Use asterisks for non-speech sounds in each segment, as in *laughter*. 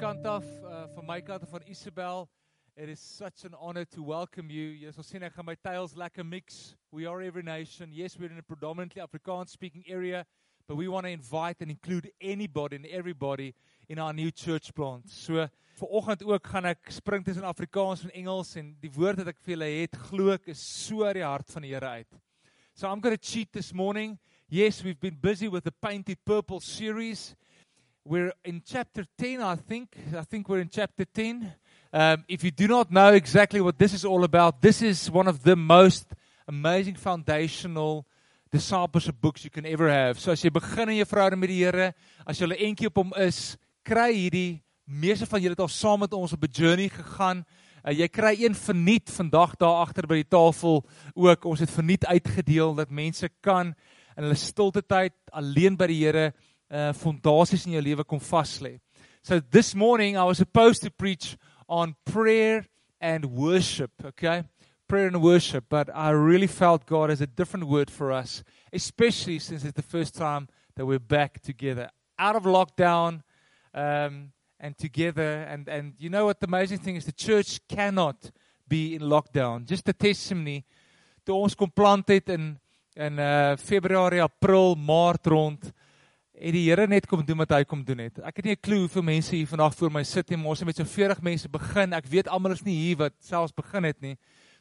kant af, uh, van my kant af van Isabel. It is such an honor to welcome you. Jy sal sien ek gaan my tails lekker mix. We are every nation. Yes, we're in a predominantly Afrikaans speaking area, but we want to invite and include anybody and everybody in our new church plant. So vanoggend ook gaan ek spring tussen Afrikaans en Engels en die woord wat ek vir julle het, glo ek is so uit die hart van die Here uit. So I'm going to cheat this morning. Yes, we've been busy with the Painted Purple series. We're in chapter 10, I think. I think we're in chapter 10. Um, if you do not know exactly what this is all about, this is one of the most amazing foundational discipleship books you can ever have. So as jy begin in jou verhouding met die Here, as jy 'n entjie op hom is, kry hierdie meeste van julle het al saam met ons op 'n journey gegaan. Uh, jy kry een verniet vandag daar agter by die tafel ook. Ons het verniet uitgedeel dat mense kan in hulle stilte tyd alleen by die Here uh fondasies in jou lewe kom vas lê. So this morning I was supposed to preach on prayer and worship, okay? Prayer and worship, but I really felt God has a different word for us, especially since it's the first time that we're back together out of lockdown um and together and and you know what the amazing thing is the church cannot be in lockdown. Just a testimony toe ons kom plant het in in uh Februarie, April, Maart rond het die Here net kom doen wat hy kom doen het. Ek het nie 'n klou hoeveel mense hier vandag voor my sit nie, maar ons het met so 40 mense begin. Ek weet almal is nie hier wat selfs begin het nie.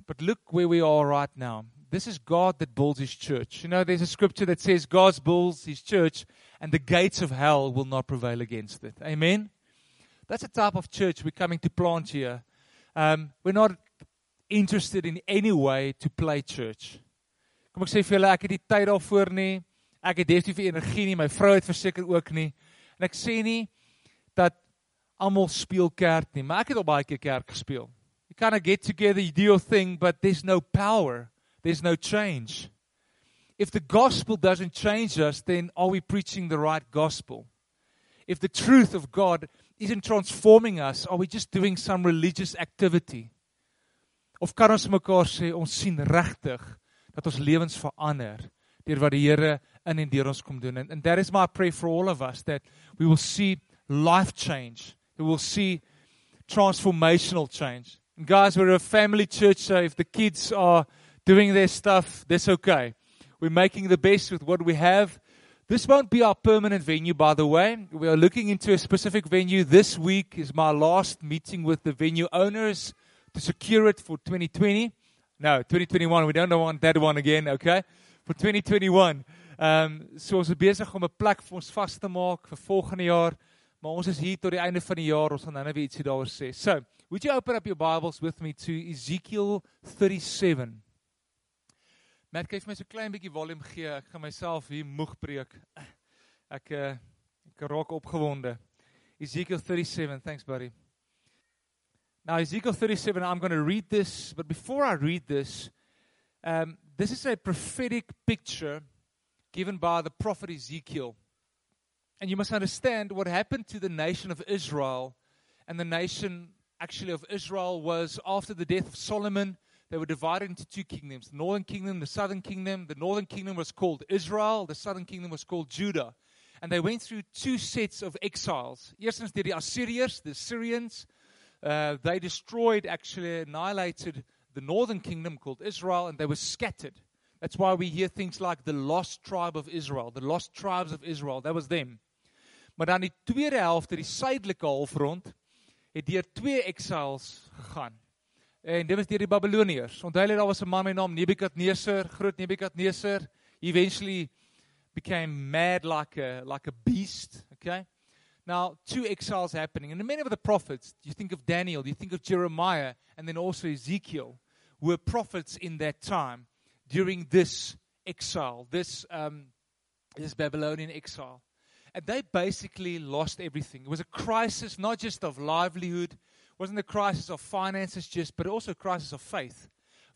But look where we are right now. This is God that builds his church. You know there's a scripture that says God builds his church and the gates of hell will not prevail against it. Amen. That's the type of church we're coming to plant here. Um we're not interested in any way to play church. Kom ek sê vir julle ek het nie tyd daarvoor nie. Ek het definitief nie energie nie, my vrou het verseker ook nie. En ek sê nie dat almal speel kerk nie, maar ek het al baie keer kerk gespeel. You kind of get together, you do your thing, but there's no power. There's no change. If the gospel doesn't change us, then are we preaching the right gospel? If the truth of God isn't transforming us, are we just doing some religious activity? Of kan ons mekaar sê ons sien regtig dat ons lewens verander deur wat die Here in en deur ons kom doen. And, and that is my prayer for all of us that we will see life change. We will see transformational change. And guys, we're a family church, so if the kids are doing their stuff, that's okay. We're making the best with what we have. This won't be our permanent venue, by the way. We are looking into a specific venue. This week is my last meeting with the venue owners to secure it for 2020. No, 2021. We don't want that one again, okay? For 2021. Ehm um, so ons is besig om 'n plek vir ons vas te maak vir volgende jaar, maar ons is hier tot die einde van die jaar. Ons gaan nou net weer ietsie daaroor sê. So, would you open up your Bibles with me to Ezekiel 37? Matt, kyk vir my so klein bietjie volume gee. Ek gaan myself hier moeg preek. Ek uh, ek raak opgewonde. Ezekiel 37. Thanks buddy. Now Ezekiel 37 I'm going to read this, but before I read this, um this is a prophetic picture given by the prophet Ezekiel. And you must understand what happened to the nation of Israel. And the nation, actually, of Israel was after the death of Solomon, they were divided into two kingdoms the northern kingdom, the southern kingdom. The northern kingdom was called Israel, the southern kingdom was called Judah. And they went through two sets of exiles. Eerstens did the Assyrians, the Syrians, uh, they destroyed, actually annihilated the northern kingdom called Israel, and they were scattered. That's why we hear things like the lost tribe of Israel, the lost tribes of Israel. That was them. Maar dan die tweede helfte, die suidelike halfrond, het deur twee exiles gegaan. En dit was deur die Babiloniërs. Onthou jy daar was 'n man met naam Nebukadneser, groot Nebukadneser, eventually became mad like a like a beast, okay? Now, two exiles happening. And many of the prophets, you think of Daniel, you think of Jeremiah, and then also Ezekiel, were prophets in that time during this exile, this, um, this Babylonian exile. And they basically lost everything. It was a crisis not just of livelihood, it wasn't a crisis of finances just, but also a crisis of faith.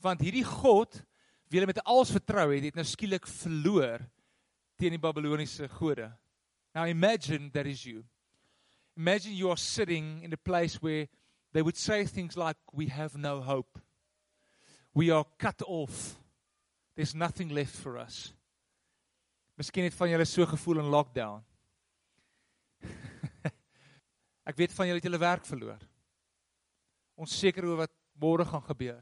Want hierdie God, wie hulle met alles vertrou het, het nou skielik verloor teen die Babiloniese gode. Now imagine that is you. Imagine you are sitting in a place where they would say things like we have no hope. We are cut off. There's nothing left for us. Miskien het van julle so gevoel in lockdown. *laughs* Ek weet van julle het julle werk verloor. Onseker oor wat môre gaan gebeur.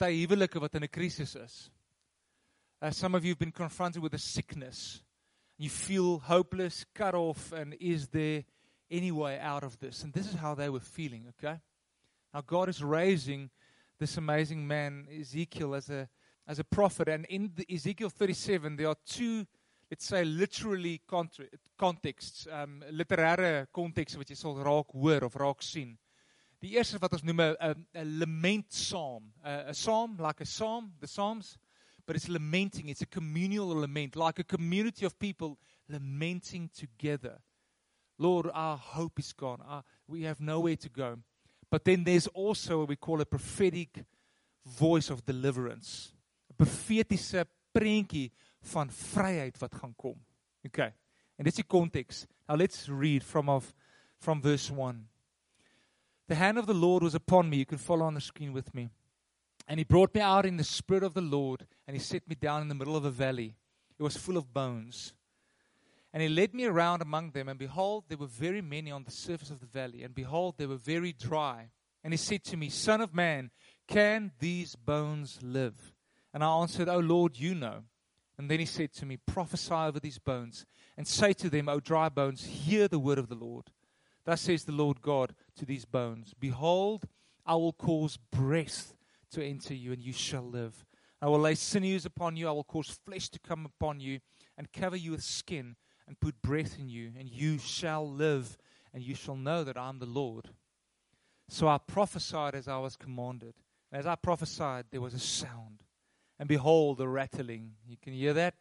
Party huwelike wat in 'n krisis is. Uh, some of you have been confronted with a sickness. You feel hopeless, cut off, and is there any way out of this? And this is how they were feeling, okay? Now, God is raising this amazing man, Ezekiel, as a, as a prophet. And in Ezekiel 37, there are two, let's say, literally contra- contexts, um, literêre konteks wat jy sal raak hoor of raak sien. Die eerste wat ons 'n lament psalm, 'n psalm like a psalm, the psalms, but it's lamenting, it's a communal lament, like a community of people lamenting together. Lord, our hope is gone. Our, we have nowhere to go. But then there's also what we call a prophetic voice of deliverance. Profetiese prentjie van vryheid wat gaan kom. Okay. And dis die konteks. Now let's read from of from verse 1. The hand of the Lord was upon me. You can follow on the screen with me. And he brought me out in the spirit of the Lord, and he set me down in the middle of a valley. It was full of bones. And he led me around among them, and behold, there were very many on the surface of the valley, and behold, they were very dry. And he said to me, Son of man, can these bones live? And I answered, O Lord, you know. And then he said to me, Prophesy over these bones, and say to them, O dry bones, hear the word of the Lord. Thus says the Lord God to these bones Behold, I will cause breath to enter you, and you shall live. I will lay sinews upon you, I will cause flesh to come upon you, and cover you with skin and put breath in you, and you shall live, and you shall know that I am the Lord. So I prophesied as I was commanded. And as I prophesied, there was a sound. And behold, the rattling. You can hear that?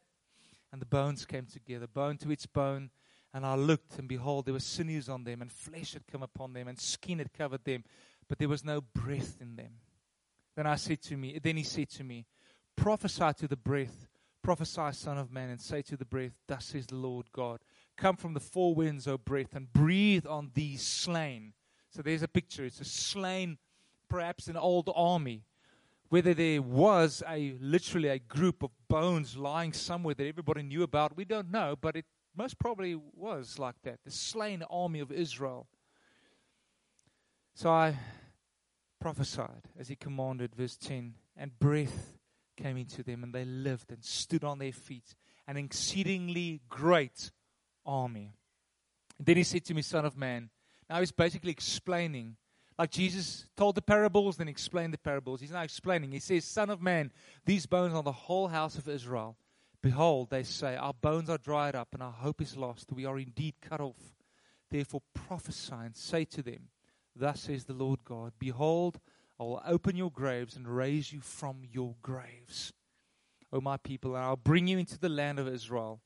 And the bones came together, bone to its bone. And I looked, and behold, there were sinews on them, and flesh had come upon them, and skin had covered them, but there was no breath in them. Then I said to me, then he said to me, Prophesy to the breath Prophesy, Son of Man, and say to the breath, Thus says the Lord God, Come from the four winds, O breath, and breathe on these slain. So there's a picture. It's a slain, perhaps an old army. Whether there was a literally a group of bones lying somewhere that everybody knew about, we don't know, but it most probably was like that. The slain army of Israel. So I prophesied as he commanded, verse 10, and breath came into them, and they lived and stood on their feet, an exceedingly great army. And then he said to me, Son of man, now he's basically explaining, like Jesus told the parables, then explained the parables. He's now explaining. He says, Son of man, these bones are the whole house of Israel. Behold, they say, Our bones are dried up, and our hope is lost. We are indeed cut off. Therefore prophesy and say to them, Thus says the Lord God, Behold, I will open your graves and raise you from your graves, O my people, and I'll bring you into the land of Israel.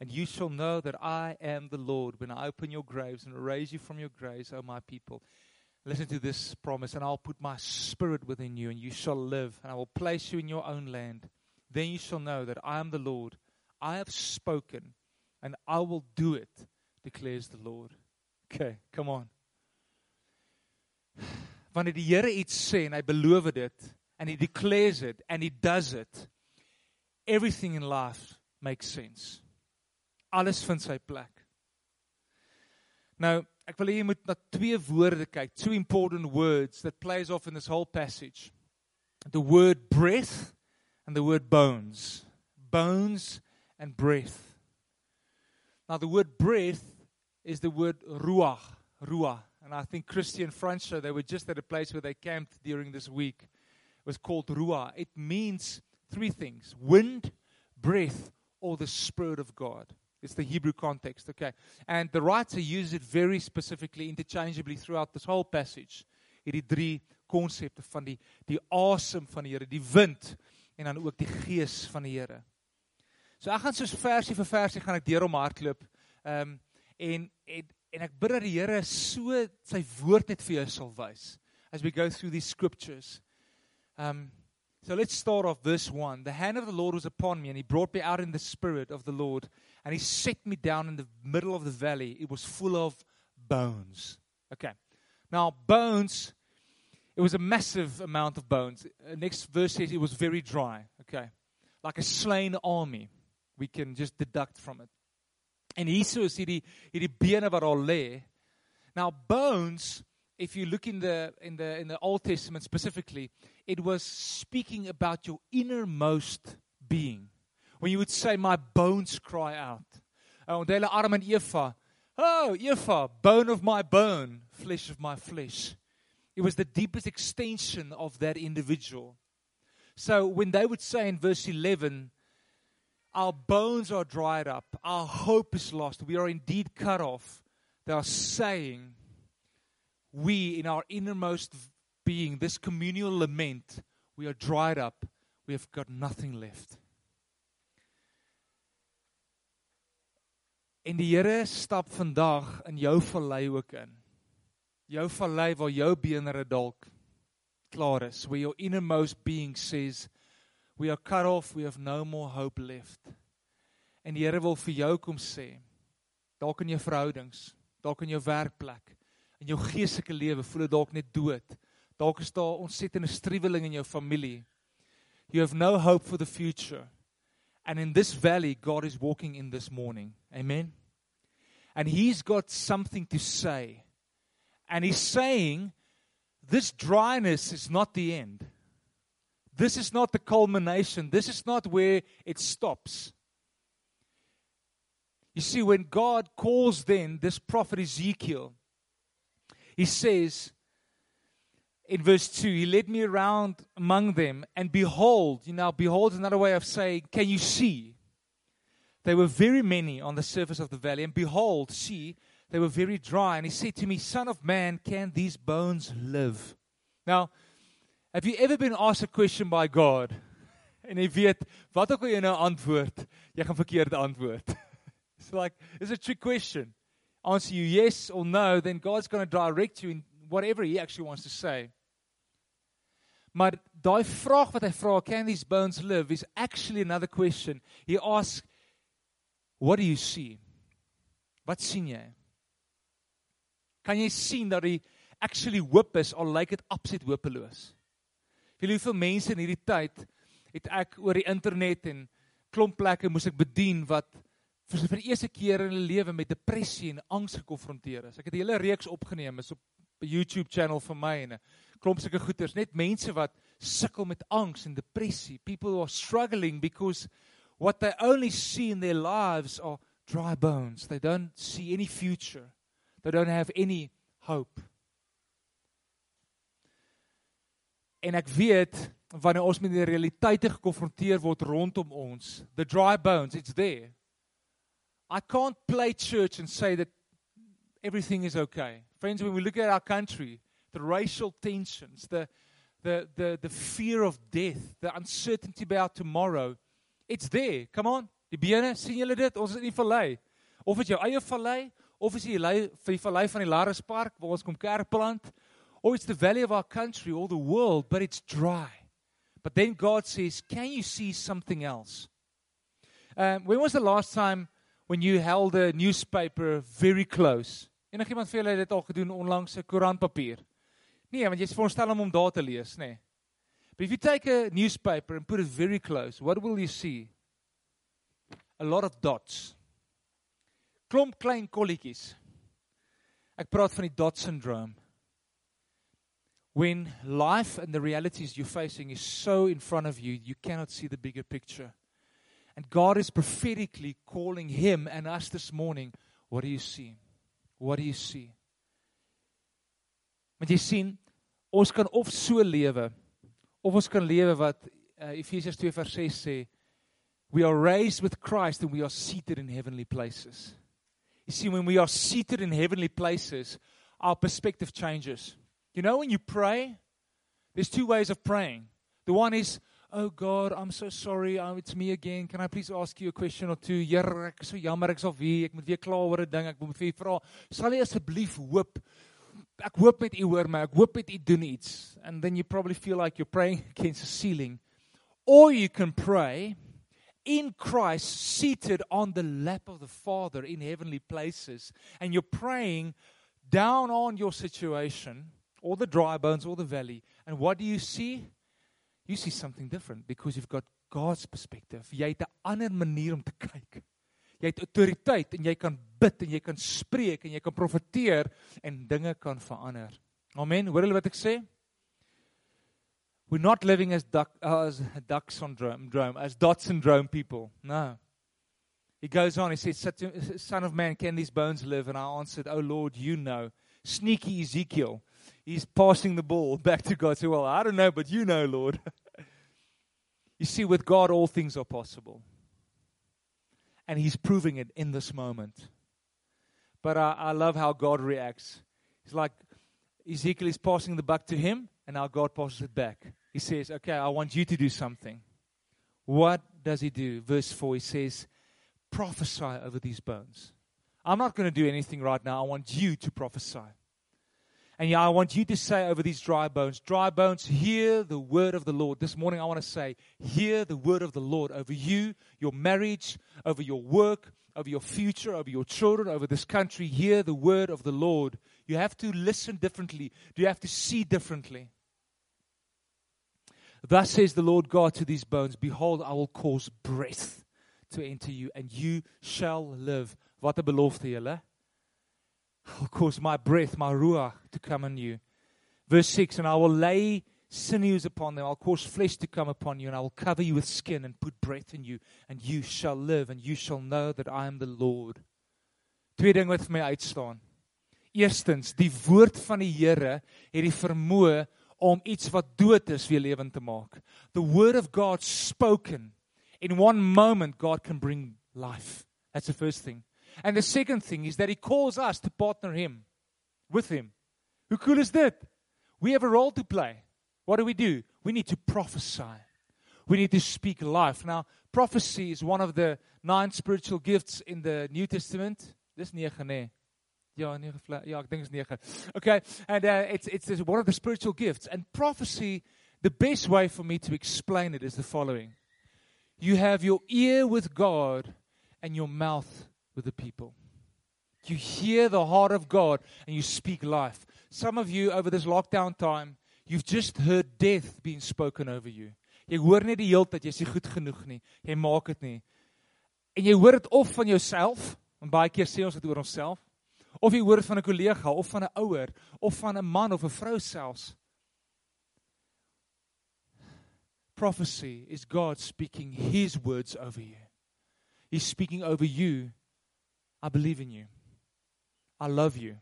And you shall know that I am the Lord when I open your graves and raise you from your graves, O my people. Listen to this promise, and I'll put my spirit within you, and you shall live, and I will place you in your own land. Then you shall know that I am the Lord. I have spoken, and I will do it, declares the Lord. Okay, come on. *sighs* wanneer die Here iets sê en hy beloof dit and he declares it and he does it everything in life makes sense alles vind sy plek nou ek wil hê jy moet na twee woorde kyk two important words that plays off in this whole passage the word breath and the word bones bones and breath now the word breath is the word ruach ruach and I think Christy and they were just at a place where they camped during this week. It was called Ruah. It means three things wind, breath, or the Spirit of God. It's the Hebrew context, okay? And the writer uses it very specifically, interchangeably throughout this whole passage. Hierdie drie konsepte van die die asem van die Here, die wind en dan ook die gees van die Here. So ek gaan soos versie vir versie gaan ek deur hom hardloop. Ehm um, en en en ek bid dat die Here so sy woord net vir jou sal wys as we go through these scriptures. Um so let's start off verse 1. The hand of the Lord was upon me and he brought me out in the spirit of the Lord and he set me down in the middle of the valley. It was full of bones. Okay. Now bones it was a massive amount of bones. Uh, next verse says it was very dry. Okay. Like a slain army. We can just deduct from it. En hierso is hierdie. Now, bones, if you look in the in the in the Old Testament specifically, it was speaking about your innermost being. When you would say, "My bones cry out," hulle Adam en Eva, "Oh, Eva, oh, bone of my bone, flesh of my flesh." It was the deepest extension of that individual. So when they would say in verse 11, Our bones are dried up, our hope is lost, we are indeed cut off, they are saying, We, in our innermost being, this communal lament, we are dried up, we have got nothing left. En die Here stap vandag in jou vallei ook in. Jou vallei waar jou beenere dalk klaar is, where your innermost being says we are cut off, we have no more hope left. En die Here wil vir jou kom sê, dalk in jou verhoudings, dalk in jou werkplek, in jou geestelike lewe voel dit dalk net dood. Dalk is daar ontsettende struweling in jou familie. You have no hope for the future. And in this valley God is walking in this morning. Amen. And he's got something to say. And he's saying this dryness is not the end. This is not the culmination. This is not where it stops. You see, when God calls then this prophet Ezekiel, he says in verse 2, He led me around among them, and behold, you know, behold another way of saying, Can you see? There were very many on the surface of the valley, and behold, see, they were very dry. And he said to me, Son of man, can these bones live? Now, have you ever been asked a question by God? *laughs* En jy weet, wat ook al jy nou antwoord, jy gaan verkeerd antwoord. *laughs* It's like, it's a trick question. Answer you yes or no, then God's going to direct you in whatever he actually wants to say. Maar daai vraag wat hy vra, can these bones live, is actually another question. He asks, what do you see? Wat sien jy? kan jy sien dat die actually hoop is al lyk dit absoluut hopeloos. Vir hoeveel mense in hierdie tyd het ek oor die internet en klomp plekke moes ek bedien wat vir die eerste keer in hulle lewe met depressie en angs gekonfronteer is. Ek het 'n hele reeks opgeneem is op YouTube channel vir my en 'n klomp sulke goeters, net mense wat sukkel met angs en depressie. People who are struggling because what they only see in their lives are dry bones. They don't see any future. They don't have any hope. En ek weet wanneer ons met die realiteite gekonfronteer word rondom ons, the dry bones, it's there. I can't play church and say that everything is okay. Friends, when we look at our country, the racial tensions, the the the the fear of death, the uncertainty about tomorrow, it's there. Come on. Die bene, sien julle dit? Ons is in die vallei. Of dit jou eie vallei of is die lei vir die vallei van die Larispark waar ons kom kerk plant or it's the valley of our country or the world but it's dry but then God says can you see something else um when was the last time when you held a newspaper very close enigiemand vir julle het dit al gedoen onlangs 'n koerantpapier nee want jy is veronderstel om hom daar te lees nê nee. if you take a newspaper and put it very close what will you see a lot of dots klomp klein kolletjies. Ek praat van die dot syndrome. When life and the realities you're facing is so in front of you, you cannot see the bigger picture. And God is prophetically calling him and us this morning, what do you see? What do you see? Want jy sien, ons kan of so lewe of ons kan lewe wat uh, Efesiërs 2:6 sê, we are raised with Christ and we are seated in heavenly places. You see, when we are seated in heavenly places, our perspective changes. You know, when you pray, there's two ways of praying. The one is, Oh God, I'm so sorry. Oh, it's me again. Can I please ask you a question or two? Here, ek so jammer ek sal weer, ek moet weer kla oor 'n ding. Ek moet vir u vra, sal u asseblief hoop ek hoop met u hoor my. Ek hoop met u doen iets. And then you probably feel like you're praying *laughs* against the ceiling. Or you can pray in Christ, seated on the lap of the Father in heavenly places, and you're praying down on your situation, all the dry bones, all the valley, and what do you see? You see something different because you've got God's perspective. Jy het 'n ander manier om te kyk. Jy het autoriteit en jy kan bid en jy kan spreek en jy kan profeteer en dinge kan verander. Amen. Hoor julle wat ek sê? We're not living as duck as duck syndrome, as dot syndrome people. No. He goes on, he says, Son of man, can these bones live? And I answered, Oh Lord, you know. Sneaky Ezekiel. He's passing the ball *laughs* back to God. So, well, I don't know, but you know, Lord. *laughs* you see, with God, all things are possible. And He's proving it in this moment. But I, I love how God reacts. He's like, Ezekiel is passing the buck to him, and now God passes it back. He says, Okay, I want you to do something. What does he do? Verse 4, he says, Prophesy over these bones. I'm not going to do anything right now. I want you to prophesy. And yeah, I want you to say over these dry bones, dry bones, hear the word of the Lord. This morning I want to say, hear the word of the Lord over you, your marriage, over your work, over your future, over your children, over this country. Hear the word of the Lord. You have to listen differently. Do you have to see differently? Thus says the Lord God to these bones Behold, I will cause breath to enter you, and you shall live. What a belofte, julle. I'll cause my breath, my ruach, to come on you. Verse 6 And I will lay sinews upon them. I'll cause flesh to come upon you, and I will cover you with skin and put breath in you, and you shall live, and you shall know that I am the Lord. Twee dinge wat vir my uitstaan. Eerstens, die woord van die Here het die vermoë om iets wat dood is weer lewend te maak. The word of God spoken in one moment God can bring life. That's the first thing. And the second thing is that he calls us to partner him with him. Hoe cool is dit? We have a role to play. What do we do? We need to prophesy. We need to speak life. Now, prophecy is one of the nine spiritual gifts in the New Testament. Dis 9 nê. Ja, 9 ja, ek dink is 9. Okay, and uh, it's it's one of the spiritual gifts. And prophecy, the best way for me to explain it is the following. You have your ear with God and your mouth with the people. You hear the heart of God and you speak life. Some of you over this lockdown time, you've just heard death being spoken over you. Jy hoor net die hele tyd jy's nie goed genoeg nie. Jy maak dit nie. En jy hoor dit of van jouself, en baie keer sê ons dit oor onsself, of jy hoor dit van 'n kollega of van 'n ouer of van 'n man of 'n vrou selfs. Prophecy is God speaking his words over you. He's speaking over you. I believe in you. I love you.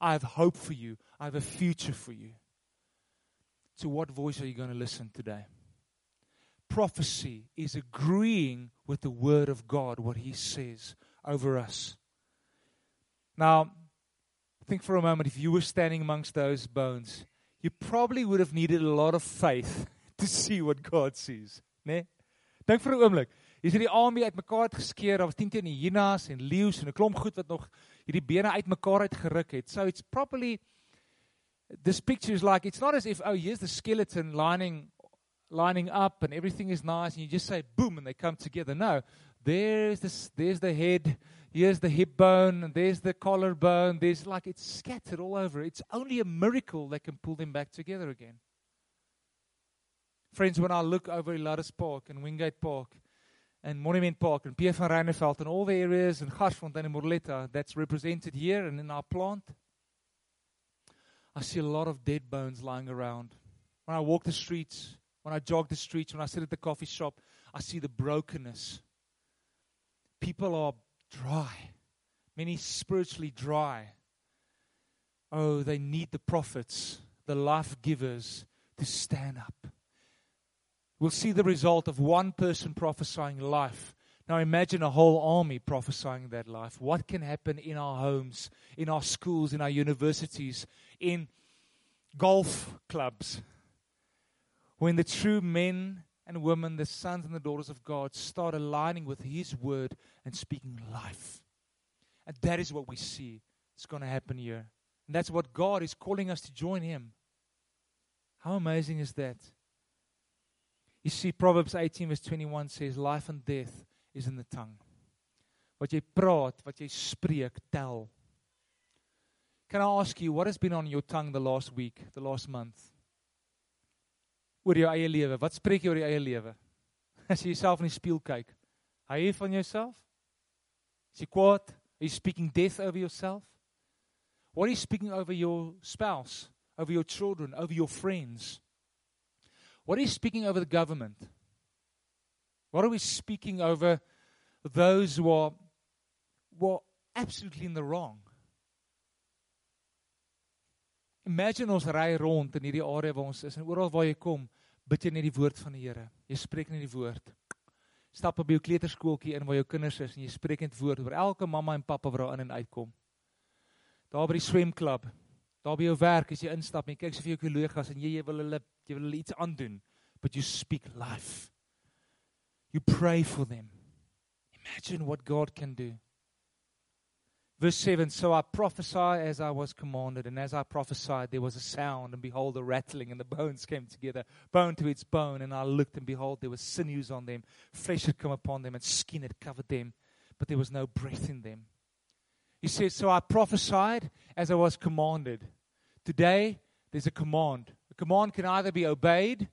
I have hope for you. I have a future for you. To what voice are you going to listen today? Prophecy is agreeing with the word of God, what he says over us. Now, think for a moment if you were standing amongst those bones, you probably would have needed a lot of faith *laughs* to see what God sees, né? Dink vir 'n oomblik. Hier is die army uitmekaar uitgeskeer. Daar was 10 teen hyenas en leeu's en 'n klomp goed wat nog hierdie bene uitmekaar uitgeruk het. So it's properly this picture is like it's not as if oh here's the skeleton lining lining up and everything is nice and you just say boom and they come together. No. There's this there's the head, here's the hip bone, and there's the collarbone. There's like it's scattered all over. It's only a miracle that can pull them back together again. Friends, when I look over Ladis Park and Wingate Park and Monument Park and Pierre van Ryneveld and all the areas and Garsfontein and Moreleta that's represented here and in our plant, I see a lot of dead bones lying around. When I walk the streets, when I jog the streets, when I sit at the coffee shop, I see the brokenness. People are dry, many spiritually dry. Oh, they need the prophets, the life givers, to stand up. We'll see the result of one person prophesying life. Now imagine a whole army prophesying that life. What can happen in our homes, in our schools, in our universities, in golf clubs? When the true men and women, the sons and the daughters of God, start aligning with His word and speaking life. And that is what we see. It's going to happen here. And that's what God is calling us to join Him. How amazing is that? You see, Proverbs 18, verse 21 says, Life and death is in the tongue. Wat jy praat, wat jy spreek, tel. Can I ask you, what has been on your tongue the last week, the last month? Oor jou eie lewe. Wat spreek jy oor jou eie lewe? *laughs* As jy jouself in die spieël kyk, hou jy van jouself? Is jy kwaad? Are you speaking death over yourself? What are you speaking over your spouse, over your children, over your friends? What are you speaking over the government? What are we speaking over those who are, who are absolutely in the wrong? Imagine ons ry rond in hierdie area waar ons is en oral waar jy kom, bid jy net die woord van die Here. Jy spreek net die woord. Stap op jou kleuterskooltjie in waar jou kinders is en jy spreek net woord oor elke mamma en pappa wat daar in en uitkom. Daar by die swemklub, daar by jou werk as jy instap jy kyk so vir jou kollegas en jy jy wil hulle jy wil hulle iets aandoen, but you speak life. You pray for them. Imagine what God can do. Verse 7 So I prophesied as I was commanded, and as I prophesied, there was a sound, and behold, a rattling, and the bones came together, bone to its bone. And I looked, and behold, there were sinews on them, flesh had come upon them, and skin had covered them, but there was no breath in them. He says, So I prophesied as I was commanded. Today, there's a command. A command can either be obeyed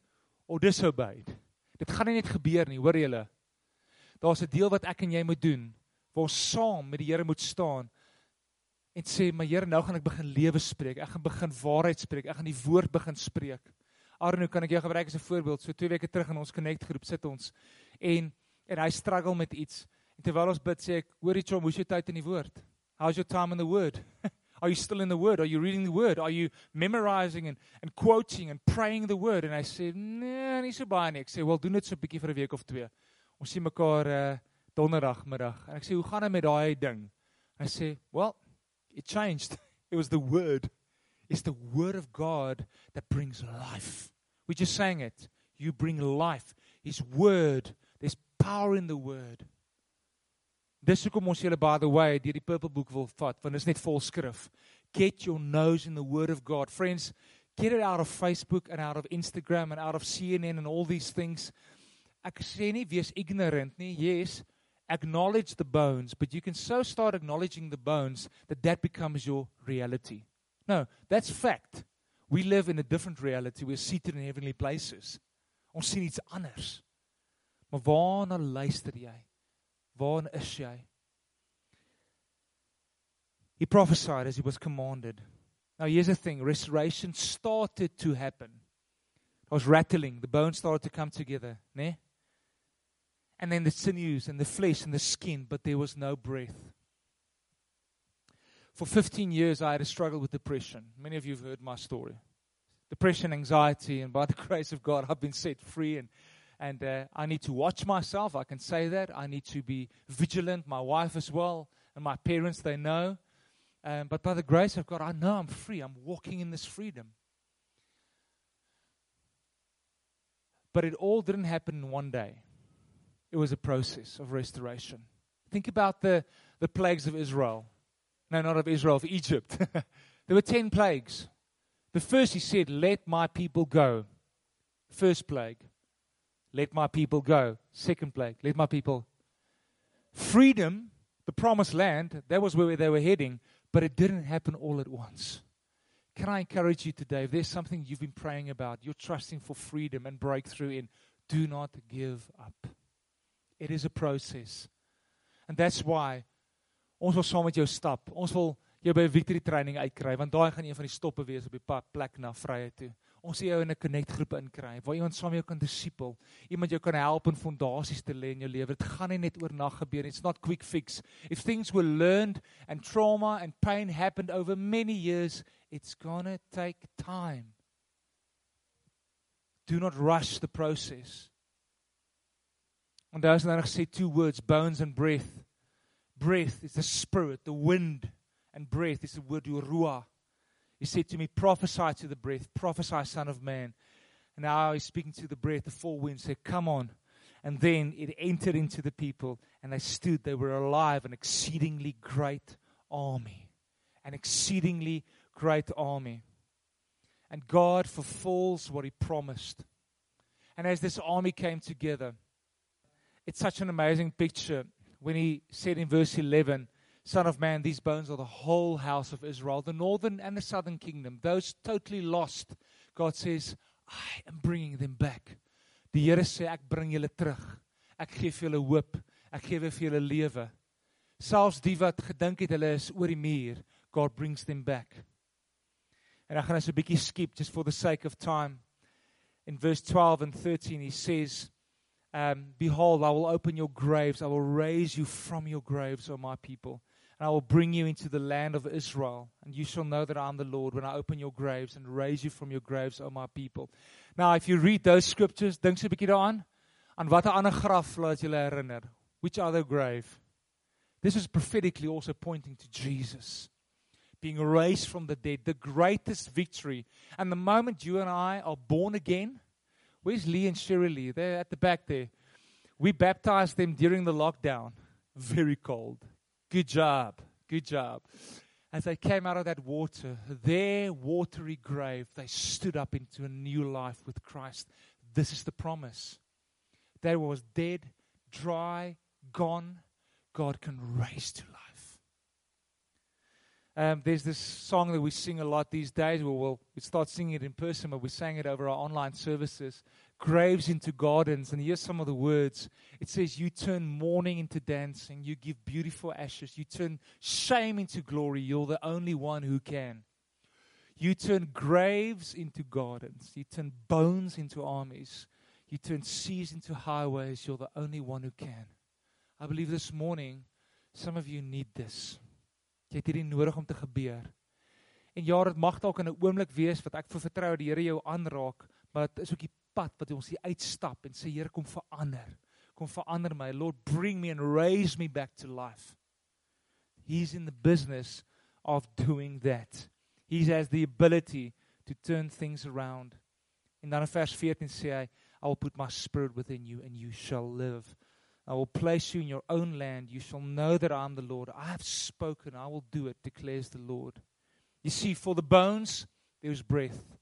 or disobeyed. Dit gaan nie net gebeur nie, hoor julle. Daar's 'n deel wat ek en jy moet doen waar ons saam met die Here moet staan en sê, "Maar Here, nou gaan ek begin lewe spreek. Ek gaan begin waarheid spreek. Ek gaan die woord begin spreek." Arno, kan ek jou gebruik as 'n voorbeeld? So 2 weke terug in ons Connect groep sit ons en en hy struggle met iets. En terwyl ons bid, sê ek, "Hoorie chom, hoe's jou tyd in die woord? How's your time in the word?" *laughs* Are you still in the word? Are you reading the word? Are you memorizing and and quoting and praying the word? And I said, "Nee, nie so baie nie." Ek sê, "Wel, doen dit so 'n bietjie vir 'n week of twee." Ons sien mekaar uh donderdagmiddag. En ek sê, "Hoe gaan dit met daai ding?" Hy sê, "Well, it changed. *laughs* It was the word. It's the word of God that brings life." We just sang it. You bring life. His word. There's power in the word. Dis hoekom ons julle by the way deur die purple book wil vat, want dit is net vol skrif. Get your nose in the word of God. Friends, get it out of Facebook and out of Instagram and out of CNN and all these things. Ek sê nie wees ignorant nie. Yes, acknowledge the bones, but you can so start acknowledging the bones that that becomes your reality. No, that's fact. We live in a different reality. We're seated in heavenly places. Ons sien iets anders. Maar waarna luister jy? Waarna is jy? He prophesied as he was commanded. Now here's the thing, restoration started to happen. It was rattling, the bones started to come together, né? and then the sinews and the flesh and the skin, but there was no breath. For 15 years, I had a struggle with depression. Many of you have heard my story. Depression, anxiety, and by the *laughs* grace of God, I've been set free. And, and uh, I need to watch myself. I can say that. I need to be vigilant. My wife as well, and my parents, they know. Um, but by the grace of God, I know I'm free. I'm walking in this freedom. But it all didn't happen in one day it was a process of restoration. Think about the, the plagues of Israel. No, not of Israel, of Egypt. *laughs* there were 10 plagues. The first, he said, Let my people go. First plague, let my people go. Second plague, let my people. Freedom, the promised land, that was where they were heading, but it didn't happen all at once. Can I encourage you today? If there's something you've been praying about, you're trusting for freedom and breakthrough in, do not give up. It is a process. And that's why ons wil saam met jou stap. Ons wil jou by victory training uitkry want daai gaan een van die stoppe wees op die pad plek na vryheid toe. Ons sien jou in 'n connect groep inkry waar iemand saam jou kan disipel, iemand jou kan help om fondasies te lê in jou lewe. Dit gaan nie net oornag gebeur nie. It's not quick fix. If things were learned and trauma and pain happened over many years, it's going to take time. Do not rush the process. Onthou as hulle gesê two words bones and breath. Breath is the spirit, the wind and breath is the word ruah. He said to me, prophesy to the breath, prophesy, son of man. And now he's speaking to the breath, the four winds, said, Come on. And then it entered into the people, and they stood. They were alive, an exceedingly great army. An exceedingly great army. And God fulfills what he promised. And as this army came together, it's such an amazing picture when he said in verse 11, Son of man, these bones are the whole house of Israel, the northern and the southern kingdom, those totally lost. God says, I am bringing them back. Die Here sê ek bring julle terug. Ek gee vir julle hoop. Ek gee vir julle lewe. Selfs die wat gedink het hulle is oor die muur, God brings them back. En ek gaan net so 'n bietjie skip just for the sake of time. In verse 12 and 13 he says, um, behold I will open your graves, I will raise you from your graves, O my people. And I will bring you into the land of Israel, and you shall know that I am the Lord when I open your graves and raise you from your graves, O my people. Now, if you read those scriptures, dink so 'n bietjie daaraan. Aan watter ander graf laat julle herinner? Which other grave? This is prophetically also pointing to Jesus being raised from the dead, the greatest victory. And the moment you and I are born again, where's Lee and Shirley? They're at the back there. We baptized them during the lockdown. Very cold. Good job. Good job. As they came out of that water, their watery grave, they stood up into a new life with Christ. This is the promise. They was dead, dry, gone. God can raise to life. Um, there's this song that we sing a lot these days. We will we start singing it in person, but we sang it over our online services. Graves into gardens, and here's some of the words. It says, "You turn mourning into dancing. You give beautiful ashes. You turn shame into glory. You're the only one who can. You turn graves into gardens. You turn bones into armies. You turn seas into highways. You're the only one who can." I believe this morning, some of you need this. Jy het hierdie nodig om te gebeur. En ja, dit mag dalk in 'n oomblik wees wat ek vir vertrou die Here jou aanraak, maar dit is ook die pad wat ons hier uitstap en sê Here kom verander. Kom verander my. Lord, bring me and raise me back to life. He's in the business of doing that. He has the ability to turn things around. En dan in vers 14 sê hy, I will put my spirit within you and you shall live. I will place you in your own land. You shall know that I am the Lord. I have spoken. I will do it, declares the Lord. You see, for the bones, there is breath.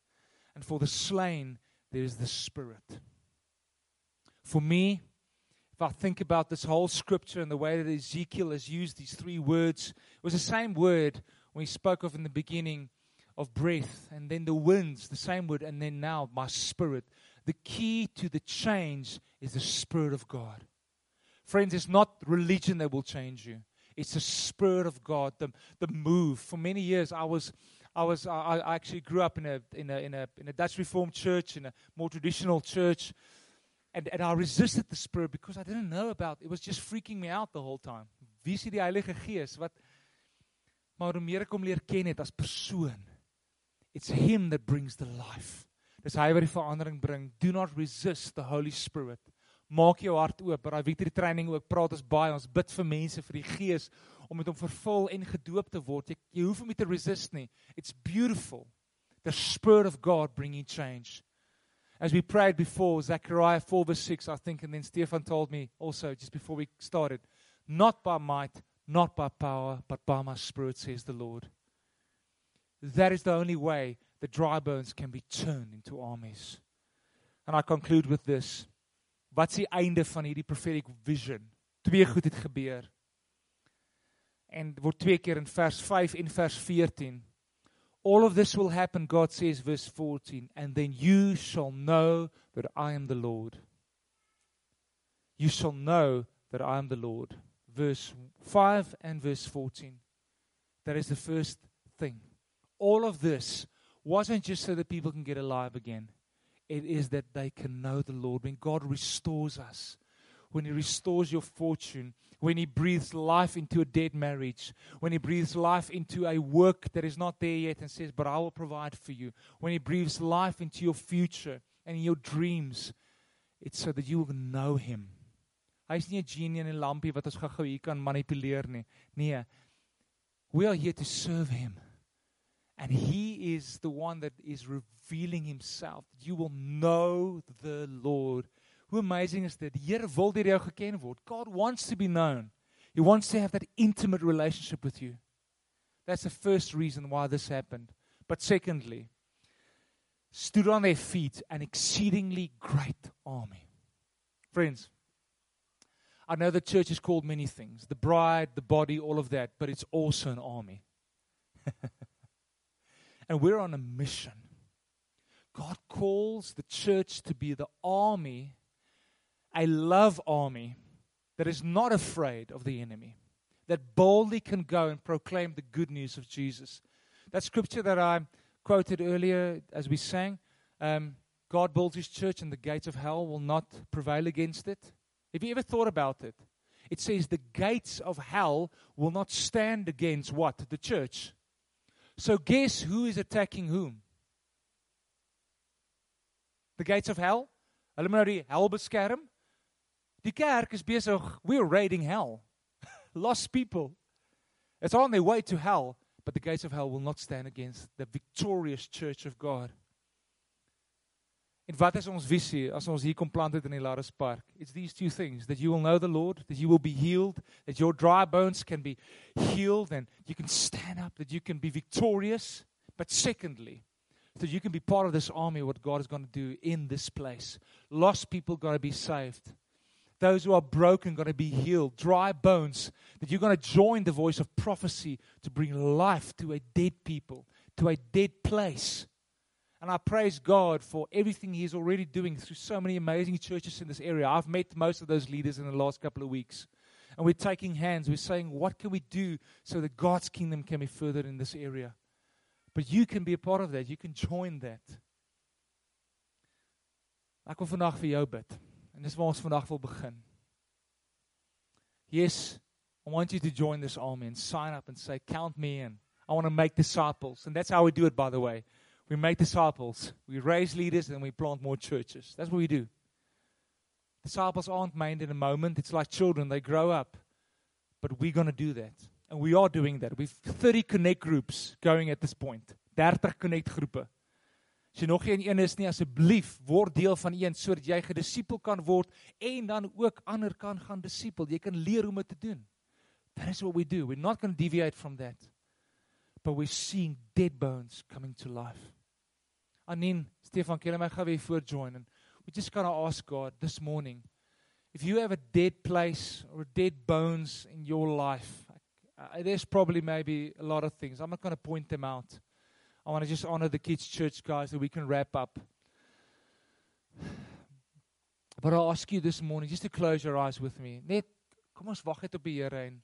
And for the slain, there is the spirit. For me, if I think about this whole scripture and the way that Ezekiel has used these three words, it was the same word when he spoke of in the beginning of breath, and then the winds, the same word, and then now my spirit. The key to the change is the Spirit of God. Friends, it's not religion that will change you. It's the Spirit of God, the, the move. For many years, I was, I was, I, I actually grew up in a, in a, in a, in a Dutch Reformed church, in a more traditional church, and, and I resisted the Spirit because I didn't know about. It was just freaking me out the whole time. Wie is die Heilige Gees? Wat? Maar hoe meer ek hom leer ken het as persoon, it's him that brings the life. Dis hy wat die verandering bring. Do not resist the Holy Spirit maak jou hart oop. By daai victory training ook praat ons baie, ons bid vir mense vir die Gees om met hom vervul en gedoop te word. Jy, jy hoef hom nie te resist nie. It's beautiful. The spirit of God bringing change. As we prayed before, Zechariah 4 verse 6, I think, and then Stefan told me also just before we started, not by might, not by power, but by my spirit, says the Lord. That is the only way the dry bones can be turned into armies. And I conclude with this. Wat is die einde van hierdie prophetic vision? Twee goed het gebeur. En word twee keer in vers 5 en vers 14. All of this will happen God says verse 14 and then you shall know that I am the Lord. You shall know that I am the Lord. Verse 5 and verse 14. That is the first thing. All of this wasn't just so that people can get alive again it is that they can know the Lord. When God restores us, when He restores your fortune, when He breathes life into a dead marriage, when He breathes life into a work that is not there yet and says, But I will provide for you, when He breathes life into your future and your dreams, it's so that you will know Him. Hy's nie 'n genie in 'n lampie wat ons gou-gou hier kan. We are here to serve him. And he is the one that is revealing himself. You will know the Lord. Hoe amazing is dit? Here wil deur jou geken word. God wants to be known. He wants to have that intimate relationship with you. That's the first reason why this happened. But secondly, stood on their feet an exceedingly great army. Friends, I know the church is called many things the bride, the body, all of that, but it's also an army. *laughs* and we're on a mission. God calls the church to be the army, a love army that is not afraid of the enemy. that boldly can go and proclaim the good news of Jesus. That scripture that I quoted earlier as we sang um, God builds his church and the gates of hell will not prevail against it. Have you ever thought about it? It says the gates of hell will not stand against what? The church. So guess who is attacking whom? The gates of hell? Hulle moet nou die hel beskerm. Die kerk is besig, we're raiding hell. *laughs* Lost people. It's on their way to hell, but the gates of hell will not stand against the victorious church of God. En wat is ons visie as ons hier kom plant het in die Laris Park? It's these two things that you will know the Lord, that you will be healed, that your dry bones can be healed and you can stand up, that you can be victorious, but secondly, that you can be part of this army what God is going to do in this place. Lost people got to be saved. Those who are broken going to be healed. Dry bones that you're going to join the voice of prophecy to bring life to a dead people, to a dead place. And I praise God for everything He's already doing through so many amazing churches in this area. I've met most of those leaders in the last couple of weeks. And we're taking hands. We're saying, what can we do so that God's kingdom can be furthered in this area? But you can be a part of that. You can join that. Ek wil vandag vir jou bid. En dis waar ons vandag wil begin. Yes, I want you to join this army and sign up and say, Count me in. I want to make disciples. And that's how we do it, by the way. We make disciples, we raise leaders, and we plant more churches. That's what we do. Disciples aren't made in a moment. It's like children, they grow up. But we're going to do that. And we are doing that. We've 30 connect groups going at this point. 30 connect groepe. As jy nog geen een is nie, asseblief word deel van een sodat jy gedisipel kan word en dan ook ander kan gaan disipel. Jy kan leer hoe om dit te doen. That is what we do. We're not going to deviate from that. But we're seeing dead bones coming to life. Anin, Stefan, can I have you for join? And we just to ask God this morning if you have a dead place or dead bones in your life, uh, there's probably maybe a lot of things. I'm not going to point them out. I want to just honor the kids' church guys so we can wrap up. But I'll ask you this morning just to close your eyes with me. Net kom ons wag net op die Here en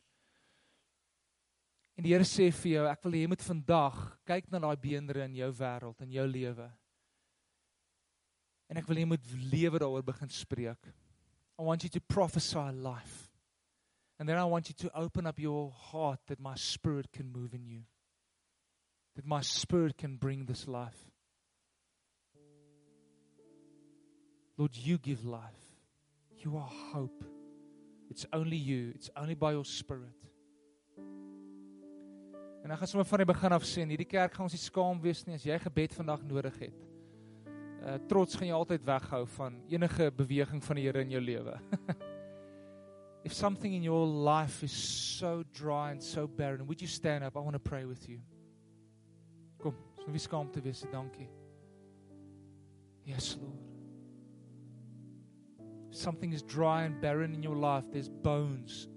En die Here sê vir jou, ek wil hê jy moet vandag kyk na daai beenderre in jou wêreld en jou lewe. En ek wil hê jy moet lewe daaroor begin spreek. I want you to prophesy life. And then I want you to open up your heart that my spirit can move in you. That my spirit can bring this life. Lord, you give life. You are hope. It's only you. It's only by your spirit. En ek gaan sommer van die begin af sê, hierdie kerk gaan ons nie skaam wees nie as jy gebed vandag nodig het. Uh trots gaan jy altyd weghou van enige beweging van die Here in jou lewe. *laughs* If something in your life is so dry and so barren, would you stand up? I want to pray with you. Kom, so wie skaam te wees, dankie. Yes, Lord. Something is dry and barren in your life, there's bones.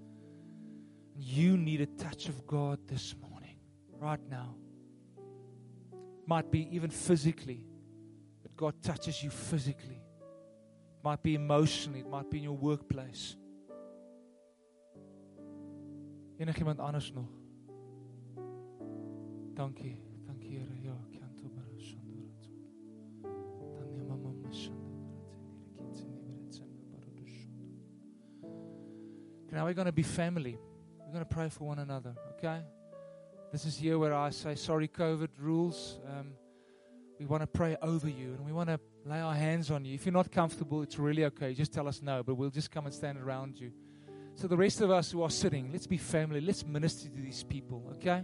You need a touch of God this morning right now. Might be even physically, that God touches you physically. Might be emotionally, it might be in your workplace. Enigiemand anders nog? Dankie. Dankie Here. Ja, kanto bara shandora. Tanya mama mashandora. Now we're going to be family. We're going to pray for one another, okay? This is here where I say, sorry, COVID rules. Um, we want to pray over you and we want to lay our hands on you. If you're not comfortable, it's really okay. Just tell us no, but we'll just come and stand around you. So, the rest of us who are sitting, let's be family. Let's minister to these people, okay?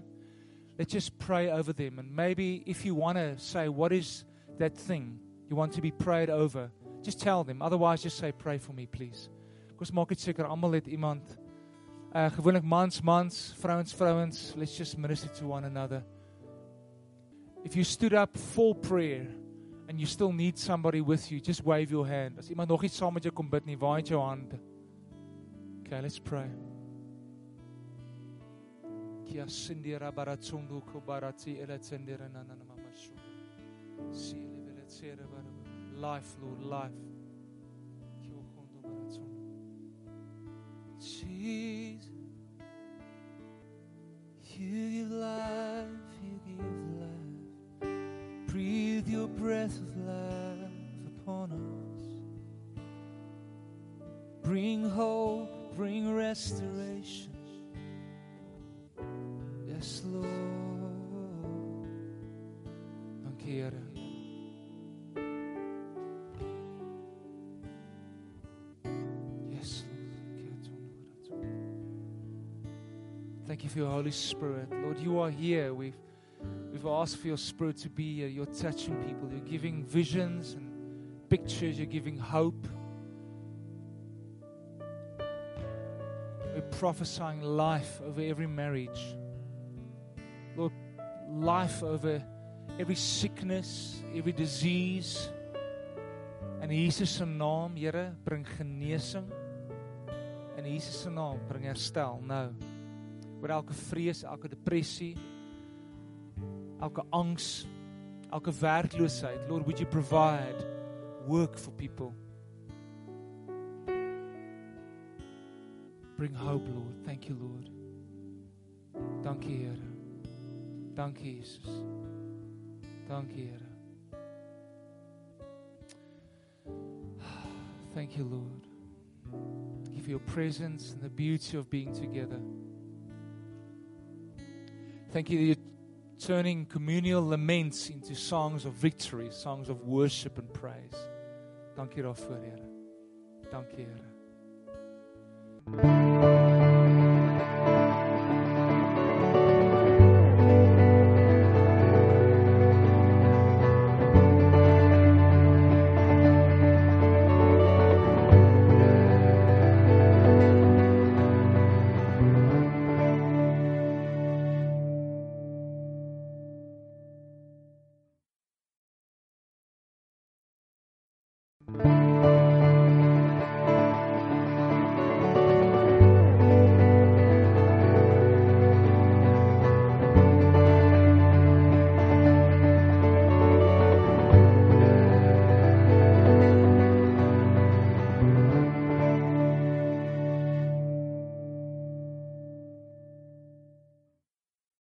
Let's just pray over them. And maybe if you want to say, what is that thing you want to be prayed over, just tell them. Otherwise, just say, pray for me, please. Because maak dit seker almal het iemand uh mans mans, vrouens vrouens, let's just minister to one another. If you stood up for prayer and you still need somebody with you, just wave your hand. As iemand nog iets saam met jou kom bid nie, waai jou hand. Okay, let's pray. Kia sindira baratsundu ko barati ela tsendira na na mama shu. Sile vele tsere. Life, Lord, life. Kondo baratsundu. Jesus, you give life, you give life. Breathe your breath of life upon us. Bring hope, bring restoration. Yes, Lord. For your Holy Spirit. Lord, you are here. We've We've asked for your spirit to be here. You're touching people. You're giving visions and pictures. You're giving hope. We're prophesying life over every marriage. Lord, life over every sickness, every disease. In Jesus se naam, bring genesing. In Jesus se bring herstel nou. Oor elke vrees, elke depressie, elke angs, elke werkloosheid. Lord, would you provide work for people? Bring hope, Lord. Thank you, Lord. Dankie, Here. Dankie, Jesus. Dankie, Here. *sighs* Thank you, Lord. Thank you your presence and the beauty of being together. Thank you that you're turning communal laments into songs of victory, songs of worship and praise. Dankie daarvoor, Here. Dankie, Here.